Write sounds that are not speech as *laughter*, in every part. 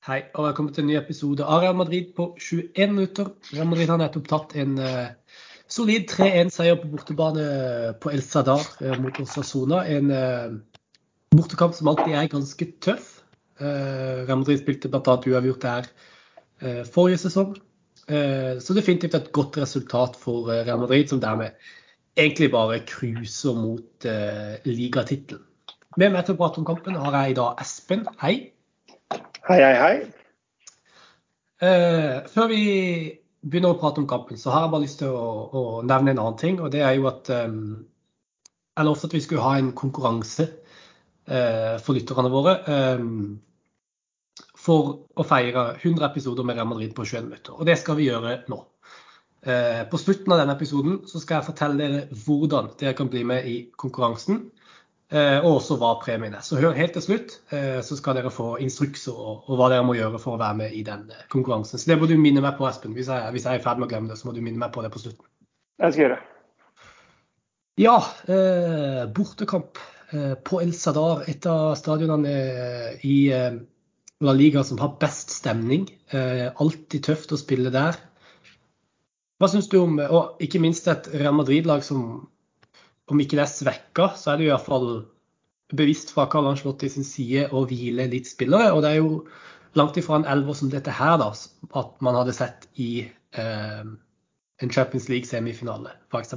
Hei, og velkommen til en ny episode av Real Madrid på 21 minutter. Real Madrid har nettopp tatt en uh, solid 3-1-seier på bortebane på El Sadar uh, mot Osasona. En uh, bortekamp som alltid er ganske tøff. Real Madrid spilte bl.a. uavgjort der forrige sesong. så definitivt et godt resultat for Real Madrid, som dermed egentlig bare cruiser mot ligatittelen. Med meg til å prate om kampen har jeg i dag Espen. Hei. Hei, hei, hei. Uh, før vi begynner å prate om kampen, så har jeg bare lyst til å, å nevne en annen ting. Og det er jo at um, Jeg lovte at vi skulle ha en konkurranse uh, for lytterne våre. Um, for å feire 100 episoder med Real Madrid på 21 minutter. Og det skal vi gjøre nå. Uh, på slutten av denne episoden så skal jeg fortelle dere hvordan dere kan bli med i konkurransen. Eh, og også hva premien er. Så hør helt til slutt, eh, så skal dere få instrukser og, og, hva dere må gjøre for å være med i den eh, konkurransen. Så det må du minne meg på, Espen. Hvis jeg, hvis jeg er i ferd med å glemme det, så må du minne meg på det på slutten. Jeg skal gjøre det. Ja, eh, bortekamp eh, på El Sadar. Et av stadionene i La Liga som har best stemning. alltid tøft å spille der. Hva syns du om Og ikke minst et Real Madrid-lag som om ikke det er svekka, så er det i hvert fall bevisst fra Karl Ancelotti sin side å hvile litt spillere. Og det er jo langt ifra en elver som dette her, da, at man hadde sett i eh, en Champions League-semifinale, f.eks.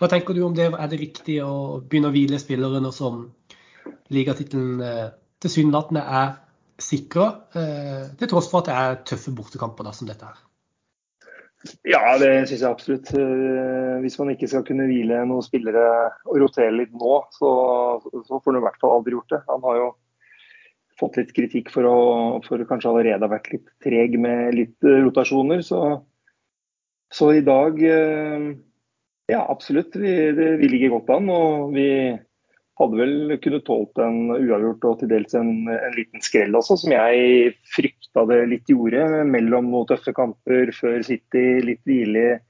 Hva tenker du om det? Er det riktig å begynne å hvile spillere nå som ligatittelen eh, tilsynelatende er sikra, eh, til tross for at det er tøffe bortekamper da, som dette her? Ja, det syns jeg absolutt. Eh, hvis man ikke skal kunne hvile noen spillere og rotere litt nå, så, så får han i hvert fall aldri gjort det. Han har jo fått litt kritikk for å for kanskje allerede ha vært litt treg med litt eh, rotasjoner. Så, så i dag eh, Ja, absolutt. Vi, det, vi ligger godt an. Og vi hadde vel kunnet tålt en uavgjort og til dels en, en liten skrell også, som jeg frykta det litt gjorde. Mellom noen tøffe kamper, før City, litt hvile.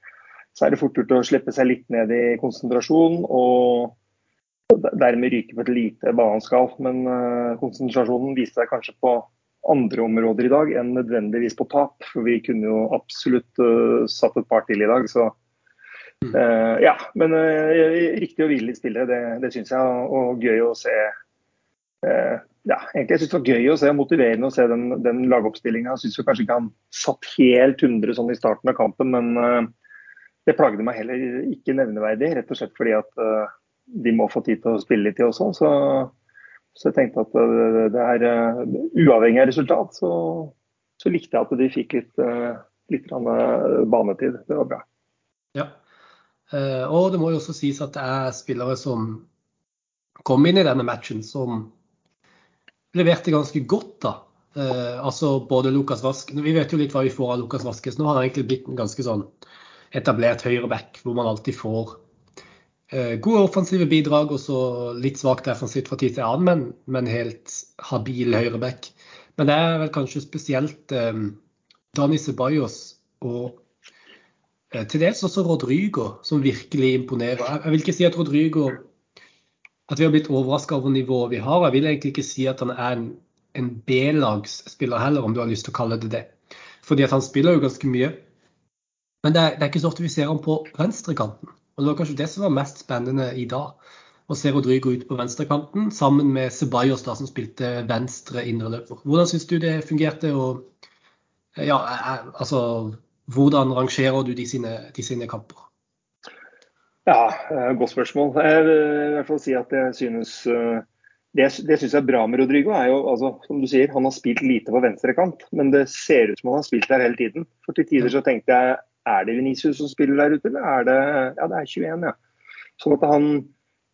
Så er det fort gjort å slippe seg litt ned i konsentrasjon og dermed ryke på et lite baneskall. Men uh, konsentrasjonen viste seg kanskje på andre områder i dag enn nødvendigvis på tap. For vi kunne jo absolutt uh, satt et par til i dag. så Uh, ja, men uh, riktig å hvile litt spillere, det, det syns jeg. Og gøy å se. Uh, ja, egentlig jeg synes det var gøy å se, motiverende å se den, den lagoppstillinga. Syns kanskje ikke han satt helt 100 sånn i starten av kampen, men det plagde meg heller ikke nevneverdig. Rett og slett fordi at de må få tid til å spille litt, de også. Så, så jeg tenkte at det, det er uavhengig av resultat, så, så, likte jeg at de fikk litt, litt banetid. Det var bra. Ja. Eh, og det må jo også sies at det er spillere som kom inn i denne matchen som leverte ganske godt. da. Eh, altså både Lukas Vask Vi vet jo litt hva vi får av Lukas Vaskes. Nå har han egentlig blitt en ganske sånn etablert høyreback, hvor man alltid får eh, gode offensive bidrag og så litt svakt defensivt fra tid til annen, men, men helt habil høyreback. Men det er vel kanskje spesielt um, Dani Ceballos og til dels også Rodrygo, som virkelig imponerer. Jeg vil ikke si at Rodrygo at vi har blitt overraska over nivået vi har. Jeg vil egentlig ikke si at han er en, en B-lagsspiller heller, om du har lyst til å kalle det det. Fordi at han spiller jo ganske mye. Men det er, det er ikke så ofte vi ser ham på venstrekanten. Og det var kanskje det som var mest spennende i dag. Å se Rodrygo ut på venstrekanten sammen med Ceballos, da, som spilte venstre indreløper. Hvordan syns du det fungerte? Og, ja, altså hvordan rangerer du de sine, de sine kamper? Ja, eh, Godt spørsmål. Jeg vil i hvert fall si at jeg synes eh, det, det synes jeg er bra med Rodrigo, er jo altså, som du sier, han har spilt lite på venstre kant, men det ser ut som han har spilt der hele tiden. For til tider så tenkte jeg er det Venicius som spiller der ute, eller er det Ja, det er 21, ja. Sånn at han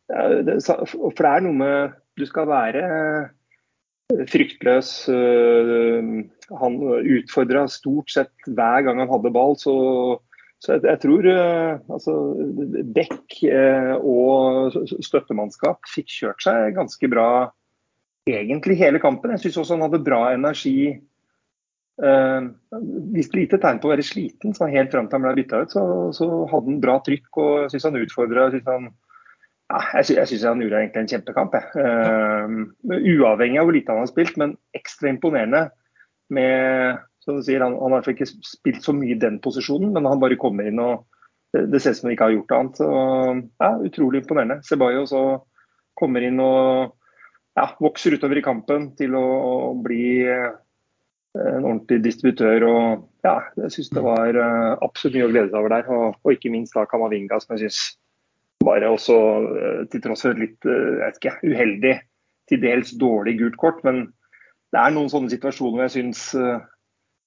For det er noe med Du skal være fryktløs. Øh, han utfordra stort sett hver gang han hadde ball. Så, så jeg, jeg, tror øh, altså, Beck øh, og støttemannskap fikk kjørt seg ganske bra egentlig hele kampen. Jeg syns også han hadde bra energi. Uh, viste lite tegn på å være sliten, så helt fram til han ble bytta ut, så, så, hadde han bra trykk. og synes han utfordra. Han jeg syns han gjorde egentlig en kjempekamp. Uh, uavhengig av hvor lite han har spilt, men ekstra imponerende med sier, Han, han har ikke spilt så mye i den posisjonen, men han bare kommer inn og det, det ser ut som han ikke har gjort annet. Så, ja, utrolig imponerende. Ceballos kommer inn og ja, vokser utover i kampen til å, å bli eh, en ordentlig distributør. og ja, Jeg syns det var uh, absolutt mye å glede seg over der. Og, og ikke minst da Kamavinga, som jeg syns bare også, uh, til tross for et litt uh, jeg vet ikke, uheldig, til dels dårlig gult kort. Men det er noen sånne situasjoner hvor jeg syns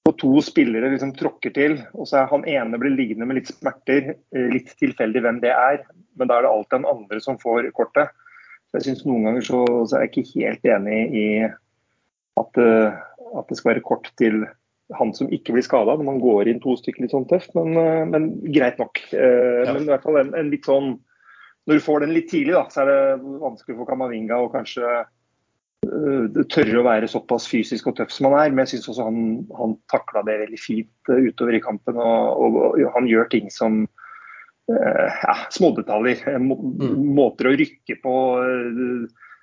og to spillere liksom tråkker til, og så er han ene blir liggende med litt smerter. Litt tilfeldig hvem det er, men da er det alltid den andre som får kortet. Så jeg synes Noen ganger så, så, er jeg ikke helt enig i at, at, det skal være kort til han som ikke blir skada når man går inn to stykker litt sånn tøft, men, men greit nok. Ja. Men i hvert fall en, en, litt sånn Når du får den litt tidlig, da, så er det vanskelig for Kamavinga å kanskje tørre å være såpass fysisk og tøff som han er. Men jeg syns også han, han takla det veldig fint utover i kampen. Og, og, og han gjør ting som uh, ja, smådetaljer. Må, mm. Måter å rykke på,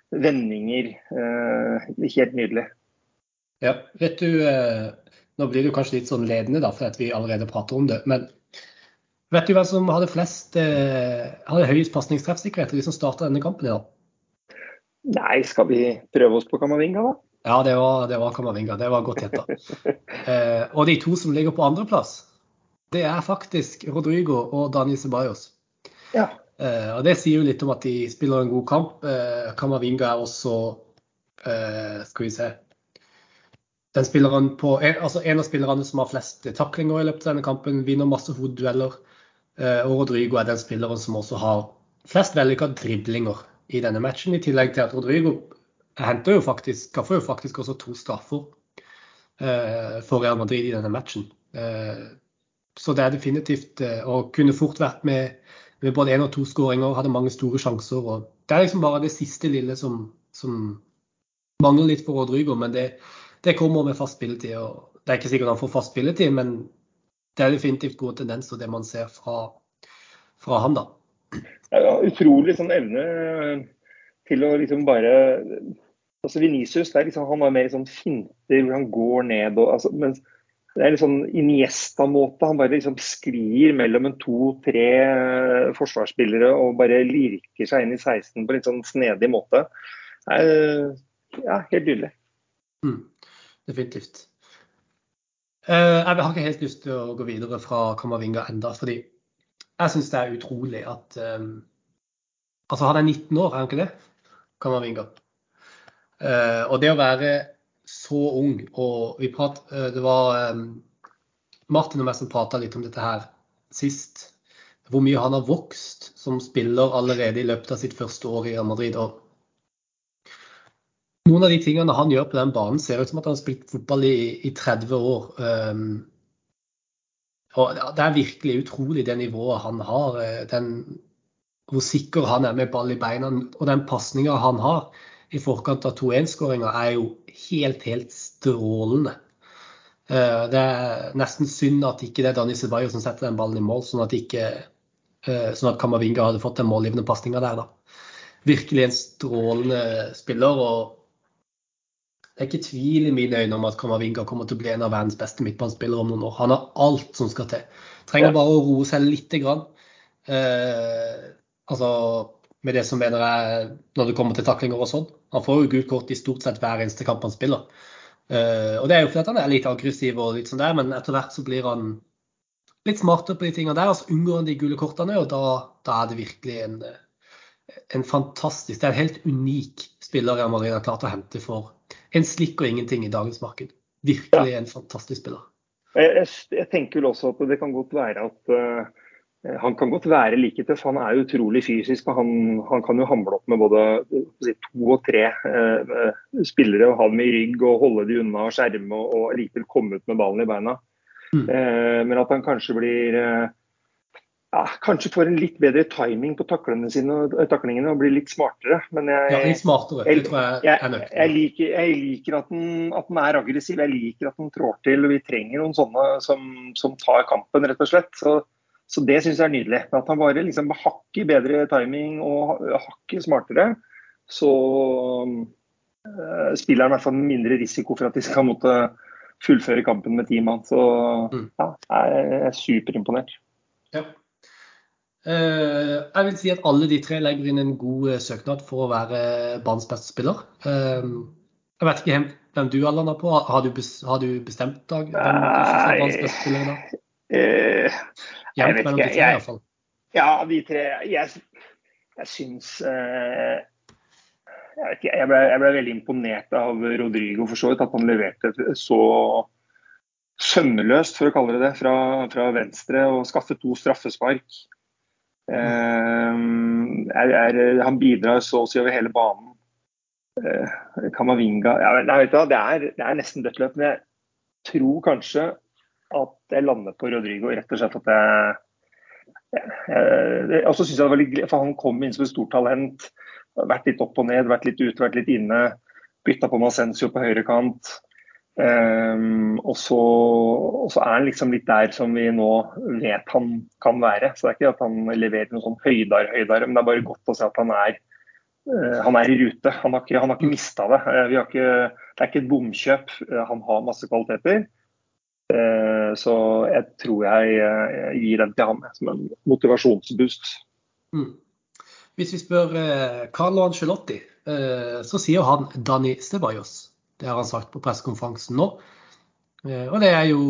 vendinger. Helt nydelig. Ja, vet du Nå blir det kanskje litt sånn ledende, da, for at vi allerede prater om det. Men vet du hvem som hadde flest hadde høyest pasningstreffsikkerhet, de som starta denne kampen i dag? Nei, skal vi prøve oss på Kamavinga, da? Ja, det var, det var Kamavinga. Det var godt gjetta. *laughs* eh, og de to som ligger på andreplass, det er faktisk Rodrigo og Dani Ceballos. Ja. Eh, og Det sier jo litt om at de spiller en god kamp. Eh, Kamavinga er også eh, Skal vi se den spilleren på, altså En av spillerne som har flest taklinger i løpet av denne kampen, vinner masse hodedueller. Eh, og Rodrigo er den spilleren som også har flest vellykka driblinger i denne matchen. I tillegg til at Rodrigo henter jo faktisk, skaffer jo faktisk også to straffer eh, for Real Madrid i denne matchen. Eh, så det er definitivt Og kunne fort vært med, med både én og to skåringer, hadde mange store sjanser. og Det er liksom bare det siste lille som, som mangler litt for Rodrigo, men det, det, kommer med fast spilletid. og Det er ikke sikkert han får fast spilletid, men det er definitivt gode tendenser, det man ser fra, fra han, da. Ja, utrolig sånn evne til å liksom bare altså Venicius liksom, han var mer sånn finter hvor han går ned. Og, altså, mens det er en sånn Iniesta-måte. Han bare liksom sklir mellom en to-tre forsvarsspillere og bare lirker seg inn i 16 på en litt sånn snedig måte. ja, helt nydelig. Mm, definitivt. Uh, jeg har ikke helt lyst til å gå videre fra Kamavinga enda, fordi jeg syns det er utrolig at um, Altså, han er 19 år, er han ikke det? Kamavinga. Uh, og det å være så ung. Og vi prat, eh, det var Martin og meg som prata litt om dette her sist. Hvor mye han har vokst som spiller allerede i løpet av sitt første år i Real Madrid. Og noen av de tingene han gjør på den banen, ser ut som at han har spilt fotball i, i 30 år. Um, og Det er virkelig utrolig det nivået han har. Eh, den, hvor sikker han er med ball i beina, og den pasninga han har i forkant av 2-1-skåringa er jo helt, helt strålende. Uh, det er nesten synd at ikke det er Dani Ceballos som setter den ballen i mål, sånn at, ikke, uh, sånn at Kamavinga hadde fått den målgivende pasninga der. da. Virkelig en strålende spiller. og det er ikke tvil i mine øyne om at Kamavinga kommer til å bli en av verdens beste midtbanespillere om noen år. Han har alt som skal til. Trenger bare å roe seg lite grann. Eh, altså med det som mener jeg når det kommer til taklinger og sånn. Han får jo gult kort i stort sett hver eneste kamp han spiller. Uh, og Det er jo fordi han er litt aggressiv, og litt sånn der, men etter hvert så blir han litt smartere på de tingene der. og Så unngår han de gule kortene, og da, da er det virkelig en, en, fantastisk Det er en helt unik spiller Real Madrid har klart å hente for en slikk og ingenting i dagens marked. Virkelig en fantastisk spiller. Jeg, jeg, jeg tenker vel også at det kan godt være at uh han kan godt være like tøff, han er utrolig fysisk. og Han, han kan jo hamle opp med både si, to og tre eh, spillere og ha dem i rygg og holde de unna skjerme og, og likevel komme ut med ballen i beina. Mm. Uh, men at han kanskje blir ja, Kanskje får en litt bedre timing på taklingene sine og, taklingene og blir litt smartere. Men jeg, ja, litt smartere, jeg, jeg er Jeg liker, jeg liker at, den, at, den, er aggressiv, jeg liker at den trår til. og Vi trenger noen sånne som, som tar kampen, rett og slett. Så så det syns jeg er nydelig. At han bare liksom hakket bedre timing og hakket smartere. Så øh, spiller han i hvert fall mindre risiko for at de skal måtte fullføre kampen med ti mann. Så mm. ja, jeg er superimponert. Ja. Uh, jeg vil si at alle de tre legger inn en god uh, søknad for å være banens beste spiller. Uh, jeg vet ikke hvem du har landa på. Har du, bestemt dag, hvem du syns banens beste spiller i? Jevnt mellom de tre, iallfall. Ja, de tre Jeg, jeg syns jeg, ikke, jeg, ble, jeg, ble, veldig imponert av Rodrigo for så vidt. At han leverte så sømmeløst, for å kalle det det, fra, fra venstre og skaffet to straffespark. Eh, er, er, han bidrar så å si over hele banen. Eh, Kamavinga ja, nei, du, det, er, det er nesten dødt løp. Men jeg tror kanskje at jeg lander på Rodrigo rett og slett at jeg og så synes jeg det var litt, for Han kom inn som et stort talent. Vært litt opp og ned, vært litt ute, vært litt inne. Bytta på Masensio på høyrekant. Um, og, så, og, så, er han liksom litt der som vi nå vet han kan være. Så det er ikke at han leverer noe sånn høydere, høydere, men det er bare godt å se at han er, uh, han er i rute. Han har ikke, han ikke mista det. Uh, ikke, det er ikke et bomkjøp. Uh, han har masse kvaliteter. så jeg tror jeg gir den til han som en motivasjonsboost. Mm. Hvis vi spør Carlo Angelotti, så sier han Dani Stebayos. Det har han sagt på pressekonferansen nå. Eh, og det er jo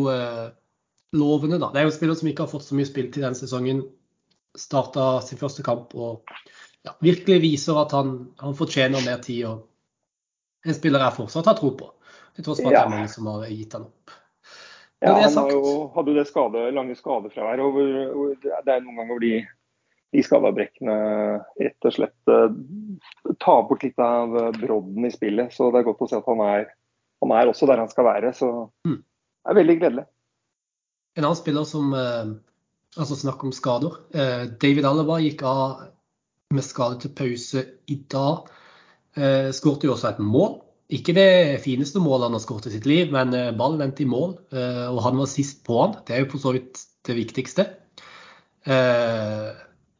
lovende, da. Det er jo spillere spiller som ikke har fått så mye spill til denne sesongen. Starta sin første kamp og ja, virkelig viser at han, han, fortjener mer tid. og En spiller jeg fortsatt har tro på, til tross for at det er mange som har gitt han opp. Ja, han jo, hadde jo det skade, lange skadefravær. Det er noen ganger hvor de de skadabrekkene rett og slett ta tar bort litt av brodden i spillet. Så det er godt å se at han er, han er også der han skal være. Så mm. det er veldig gledelig. En annen spiller som eh, altså snakk om skader. Eh, David Alaba gikk av med skade til pause i dag. Skårte jo også et mål. Ikke det fineste målet han har skåret i sitt liv, men ballen endte i mål, og han var sist på han. Det er jo for så vidt det viktigste.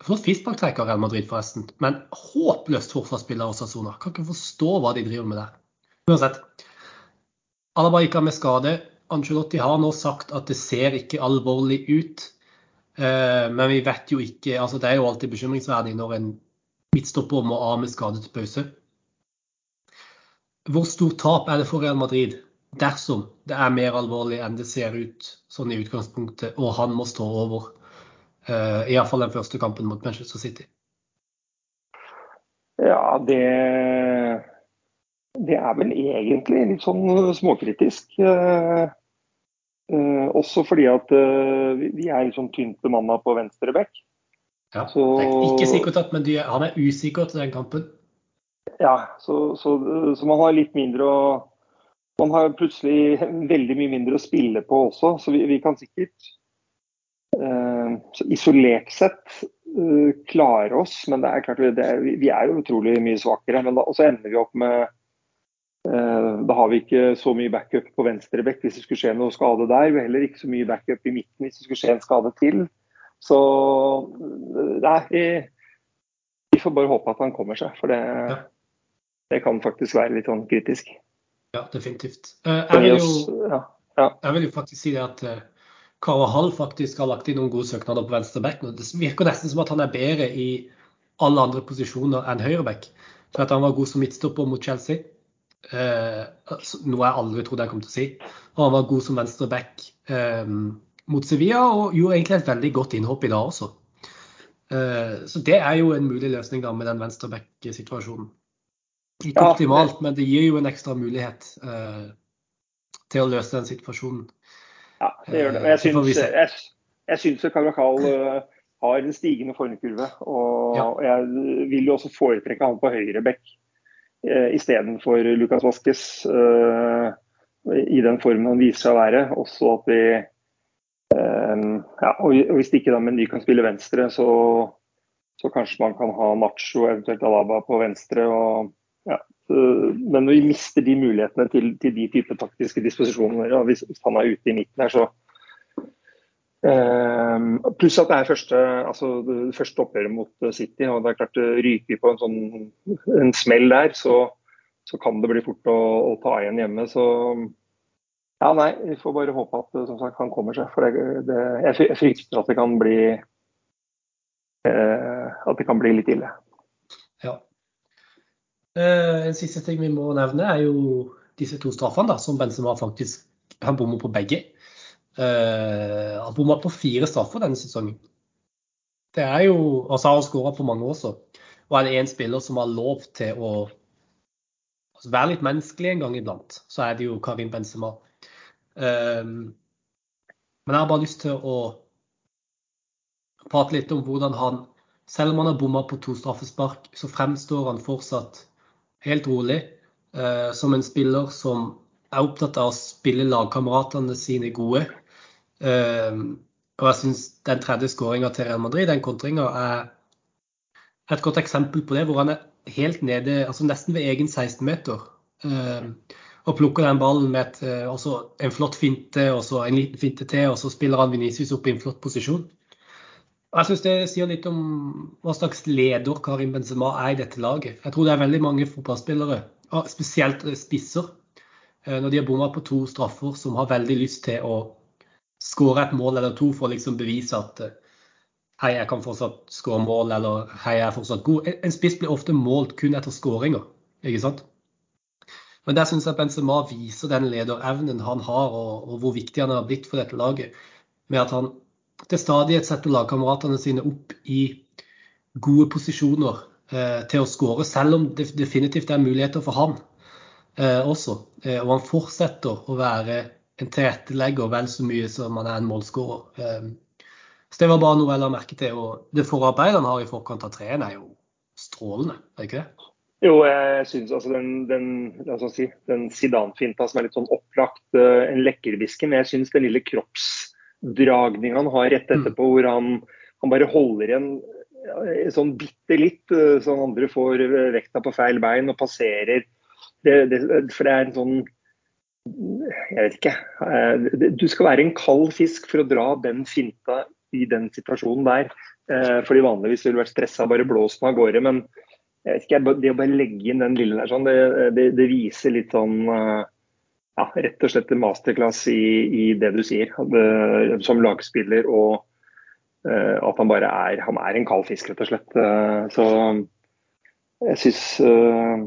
Flott frisparktrekk av Real Madrid, forresten. Men håpløst forsvarsspiller og Sassona Kan ikke forstå hva de driver med der. Uansett. Alaba gikk av med skade. Angelotti har nå sagt at det ser ikke alvorlig ut. Eh, men vi vet jo ikke altså Det er jo alltid bekymringsverdig når en midtstopper må av med skade til pause. Hvor stort tap er det for Real Madrid dersom det er mer alvorlig enn det ser ut sånn i utgangspunktet, og han må stå over Uh, Iallfall den første kampen mot Manchester City. Ja, det Det er vel egentlig litt sånn småkritisk. Uh, uh, også fordi at vi er sånn tynt bemanna på venstre back. Ja, så, det er ikke sikkert at men han er usikker til den kampen. Ja, så, så, så man har litt mindre å Man har plutselig *laughs* veldig mye mindre å spille på også, så vi, vi kan sikkert Eh, så isolert sett uh, klare oss, men det er klart det er, vi er jo utrolig mye svakere. Men da, så ender vi opp med uh, Da har vi ikke så mye backup på venstre bekk hvis det skulle skje noe skade der. Vi har heller ikke så mye backup i midten hvis det skulle skje en skade til. Så nei, vi, vi får bare håpe at han kommer seg. For det, ja. det kan faktisk være litt sånn kritisk. Ja, definitivt. jeg, vil jo, ja, ja. jeg vil jo faktisk si det at Carvahall faktisk har lagt inn noen gode søknader på venstre back. Det virker nesten som at han er bedre i alle andre posisjoner enn høyreback. For at han var god som midtstopper mot Chelsea, eh, noe jeg aldri trodde jeg kom til å si. Og han var god som venstre back eh, mot Sevilla, og gjorde egentlig et veldig godt innhopp i dag også. Eh, så det er jo en mulig løsning da med den venstre back-situasjonen. Ikke ja, optimalt, men det gir jo en ekstra mulighet eh, til å løse den situasjonen. Ja, det gjør det. Men jeg syns, jeg, jeg syns uh, har en stigende formkurve. Og ja. jeg vil jo også foretrekke han på høyre bekk uh, istedenfor Lucas Vasques. Uh, I den formen han viser seg å være. Også at vi um, ja, og Hvis ikke da Meny kan spille venstre, så, så kanskje man kan ha Nacho, eventuelt Alaba på venstre. og ja, men vi mister de mulighetene til, til de type taktiske disposisjoner. Ja, hvis, han er ute i midten her, så um, Pluss at det er første, altså, det første oppgjøret mot City. og det er klart Ryker vi på en, sånn, en smell der, så, så, kan det bli fort å, å ta igjen hjemme. Så Ja, nei, vi får bare håpe at sagt, han kommer seg. For det, det, jeg frykter at det kan bli eh, at det kan bli litt ille. Ja. Eh, en siste ting vi må nevne, er jo disse to straffene da, som Benzema faktisk han bommer på begge. Uh, han bomma på fire straffer denne sesongen. Det er jo, og så har han skåra på mange også. Og er det én spiller som har lov til å altså være litt menneskelig en gang iblant, så er det jo Karim Benzema. Uh, men jeg har bare lyst til å prate litt om hvordan han, selv om han har bomma på to straffespark, så fremstår han fortsatt helt rolig uh, som en spiller som er opptatt av å spille lagkameratene sine gode. Uh, og jeg syns den tredje skåringa til Real Madrid, den kontringa, er et godt eksempel på det. Hvor han er helt nede, altså nesten ved egen 16-meter. Uh, og plukker den ballen med et, en flott finte og så en liten finte til, og så spiller han Venicius opp i en flott posisjon. Jeg syns det sier litt om hva slags leder Karim Benzema er i dette laget. Jeg tror det er veldig mange fotballspillere, spesielt spisser, uh, når de har bomma på to straffer, som har veldig lyst til å skåre et mål eller to for å liksom bevise at uh, hei, jeg kan fortsatt skåre mål, eller hei, jeg er fortsatt god. En spiss blir ofte målt kun etter skåringer, ikke sant? Men der syns jeg Benzema viser den lederevnen han har, og, og, hvor viktig han har blitt for dette laget. Med at han til stadighet setter lagkameratene sine opp i gode posisjoner eh, til å skåre, selv om det definitivt er muligheter for han eh, også. Eh, og han fortsetter å være en tilrettelegger vel så mye som han er en målskårer. Eh, så det var bare noe jeg la merke til. Og det forarbeidet han har i forkant av treen er jo strålende, er det ikke det? Jo, jeg syns altså den, den, si, den Zidane-finta som er litt sånn opplagt, uh, en lekkerbiske, men jeg syns den lille kroppsdragninga han har rett mm. etterpå, hvor han, han, bare holder igjen sånn bitte litt, uh, så andre får vekta på feil bein og passerer. Det, det, for det er en sånn Jeg vet ikke. Du skal være en kald fisk for å dra den finta i den situasjonen der. Eh, fordi vanligvis ville du vært stressa bare blåst den av gårde. Men jeg vet ikke, det å bare legge inn den lille der sånn, det, det, viser litt sånn eh, ja, rett og slett en masterclass i, i det du sier. Det, som lagspiller og uh, at han bare er han er en kald fisk, rett og slett. Uh, så jeg syns uh,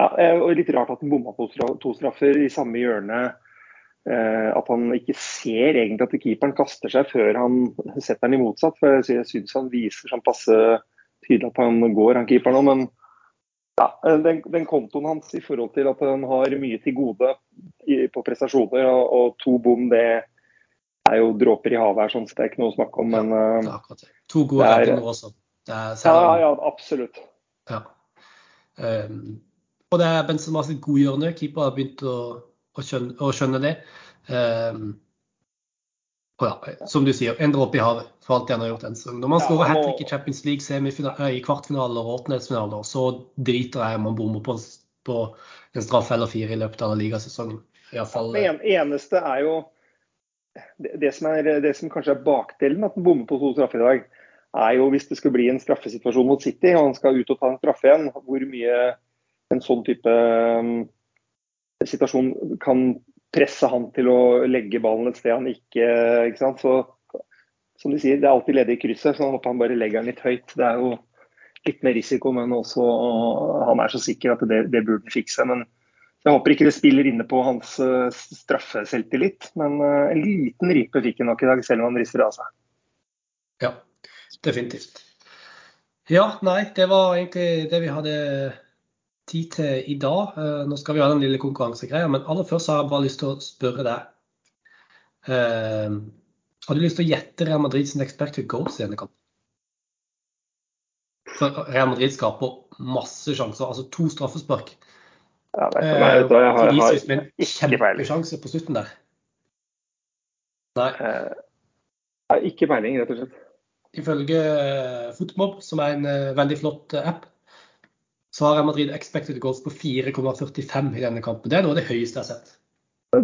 ja, er litt rart at han bomma på to straffer i samme hjørne Eh, at han ikke ser egentlig at keeperen kaster seg før han setter den i motsatt. for Jeg syns han viser sånn passe tydelig at han går, han keeperen òg. Men ja, eh, den, den, kontoen hans i forhold til at han har mye til gode i, på prestasjoner, og, og, to bom, det er jo dråper i havet her, sånn, så det er ikke noe å snakke om. Men akkurat. To gode redninger også. Ja, ja, absolutt. Ja. Um, og det er Benzema sitt godgjørende. Keeper har begynt å å skjønne, å skjønne det. Um, ja, som du sier, en dråpe i havet for alt det han har gjort. En Når man skårer ja, hat trick i Champions League i kvartfinaler og åttendelsfinaler, så driter jeg om man bommer på, på, en straffe eller fire i løpet av ligasesongen. Iallfall. Det eneste er jo det, det, som er, det som kanskje er bakdelen at han bommer på to straffer i dag, er jo hvis det skulle bli en straffesituasjon mot City og han skal ut og ta en straffe igjen, hvor mye en sånn type situasjon kan presse han til å legge ballen et sted han ikke ikke sant? Så som de sier, det er alltid ledig i krysset, så han håper han bare legger den litt høyt. Det er jo litt mer risiko, men også han er så sikker at det, det burde han fikse. Men jeg håper ikke det spiller inne på hans uh, straffeselvtillit. Men uh, en liten ripe fikk han nok i dag, selv om han rister av seg. Ja, definitivt. Ja, nei, det var egentlig det vi hadde tid til i dag. Eh, nå skal vi ha den lille konkurransegreia, men aller først har jeg bare lyst til å spørre deg. Uh, har du lyst til å gjette Real Madrid sin expected goals i denne kampen? For Real Madrid skaper masse sjanser, altså to straffespark. Ja, det er meg, uh, jeg har, har, med en på slutten der. Nei. Uh, ikke peiling, rett og slett. Ifølge Fotmob, som er en veldig flott app, så har Real Madrid expected goals på 4,45 i denne kampen. Det er noe av det høyeste jeg har sett.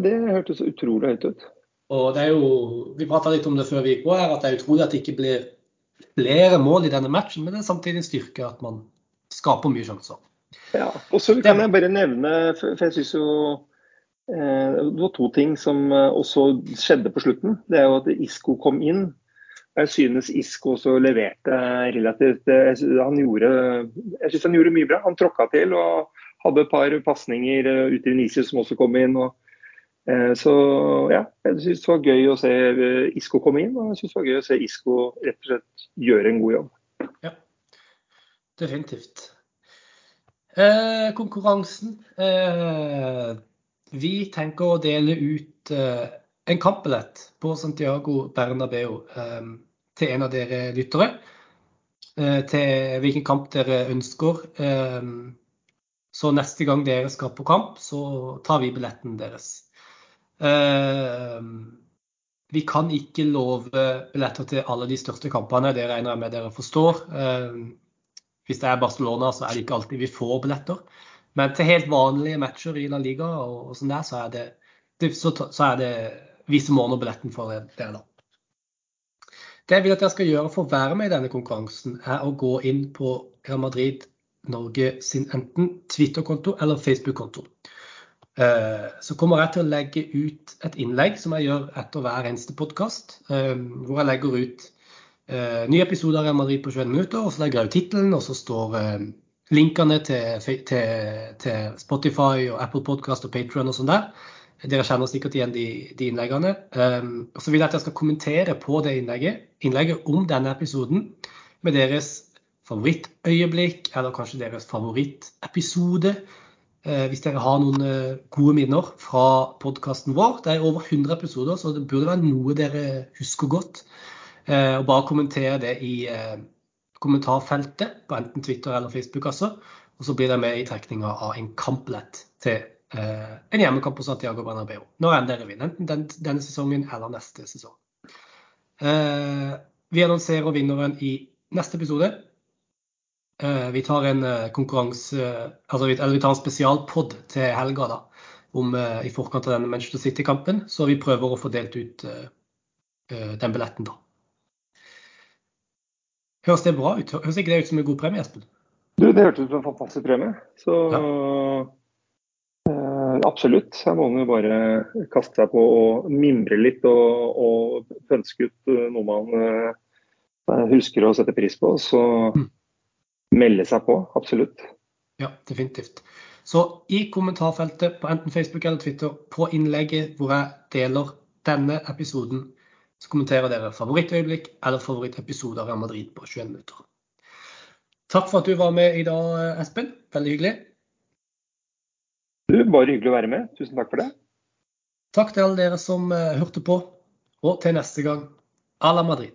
Det hørtes utrolig høyt ut. Og det er jo, Vi prata litt om det før vi gikk på her, at det er utrolig at det ikke blir flere mål i denne matchen. Men det er samtidig en styrke at man skaper mye sjanser. Ja, og så kan jeg bare nevne, for jeg syns jo det var to ting som også skjedde på slutten. Det er jo at Isco kom inn. Jeg synes Isco også leverte relativt gjorde jeg synes han gjorde mye bra. Han tråkka til og hadde et par pasninger ut til Venezia som også kom inn. og Eh, så ja, jeg syns det var gøy å se Isko komme inn, og jeg syns det var gøy å se Isco rett og slett gjøre en god jobb. Ja, definitivt. Eh, konkurransen. Eh, vi tenker å dele ut eh, en kampbillett på Santiago Bernabeu eh, til en av dere lyttere. til hvilken kamp dere ønsker. så neste gang dere skal på kamp, så tar vi billetten deres. Eh, vi kan ikke love billetter til alle de største kampene, det regner jeg med dere forstår. Eh, hvis det er Barcelona, så er det ikke alltid vi får billetter. Men til helt vanlige matcher i La Liga og, sånn der, så er det, så, så er det vi som ordner billetten for dere, da. Det jeg vil at jeg skal gjøre for å være med i denne konkurransen, er å gå inn på Real Madrid Norge sin enten Twitter-konto eller Facebook-konto. Eh, så kommer jeg til å legge ut et innlegg som jeg gjør etter hver eneste podkast. Eh, hvor jeg legger ut eh, nye episoder av Madrid på 21 minutter. og Så legger jeg ut tittelen, og så står linkene til, til, Spotify og Apple Podcast og Patrion og sånn der. Dere kjenner sikkert igjen de, de innleggene. Og så vil jeg at jeg skal kommentere på det innlegget, innlegget om denne episoden med deres favorittøyeblikk, eller kanskje deres favorittepisode Eh, hvis dere har noen eh, gode minner fra podkasten vår. Det er over 100 episoder, så det burde være noe dere husker godt. Eh, og bare kommentere det i kommentarfeltet på enten Twitter eller Facebook. altså. Og så blir det med i trekninga av en kampbillett til en hjemmekamp på Santiago Bernabeu. Når enn dere vil. Enten denne sesongen eller neste sesong. Vi annonserer vinneren i neste episode. Eh, vi tar en eh, konkurranse altså, Eller vi tar en spesialpod til helga da, om, eh, i forkant av denne Manchester City-kampen. Så vi prøver å få delt ut den billetten, da. Høres det bra ut? Høres ikke det ut som en god premie, Espen? Du, det hørtes ut som en fantastisk premie. Så ja. Absolutt. Her må man jo bare kaste seg på og mimre litt og, og pønske ut noe man uh, husker å sette pris på. Så mm melde seg på. Absolutt. Ja, definitivt. Så i kommentarfeltet på enten Facebook eller Twitter på innlegget hvor jeg deler denne episoden, så kommenterer dere favorittøyeblikk eller favorittepisode av Real Madrid på 21 minutter. Takk for at du var med i dag, Espen. Veldig hyggelig. Du, Bare hyggelig å være med. Tusen takk for det. Takk til alle dere som uh, hørte på. Og til neste gang, à la Madrid.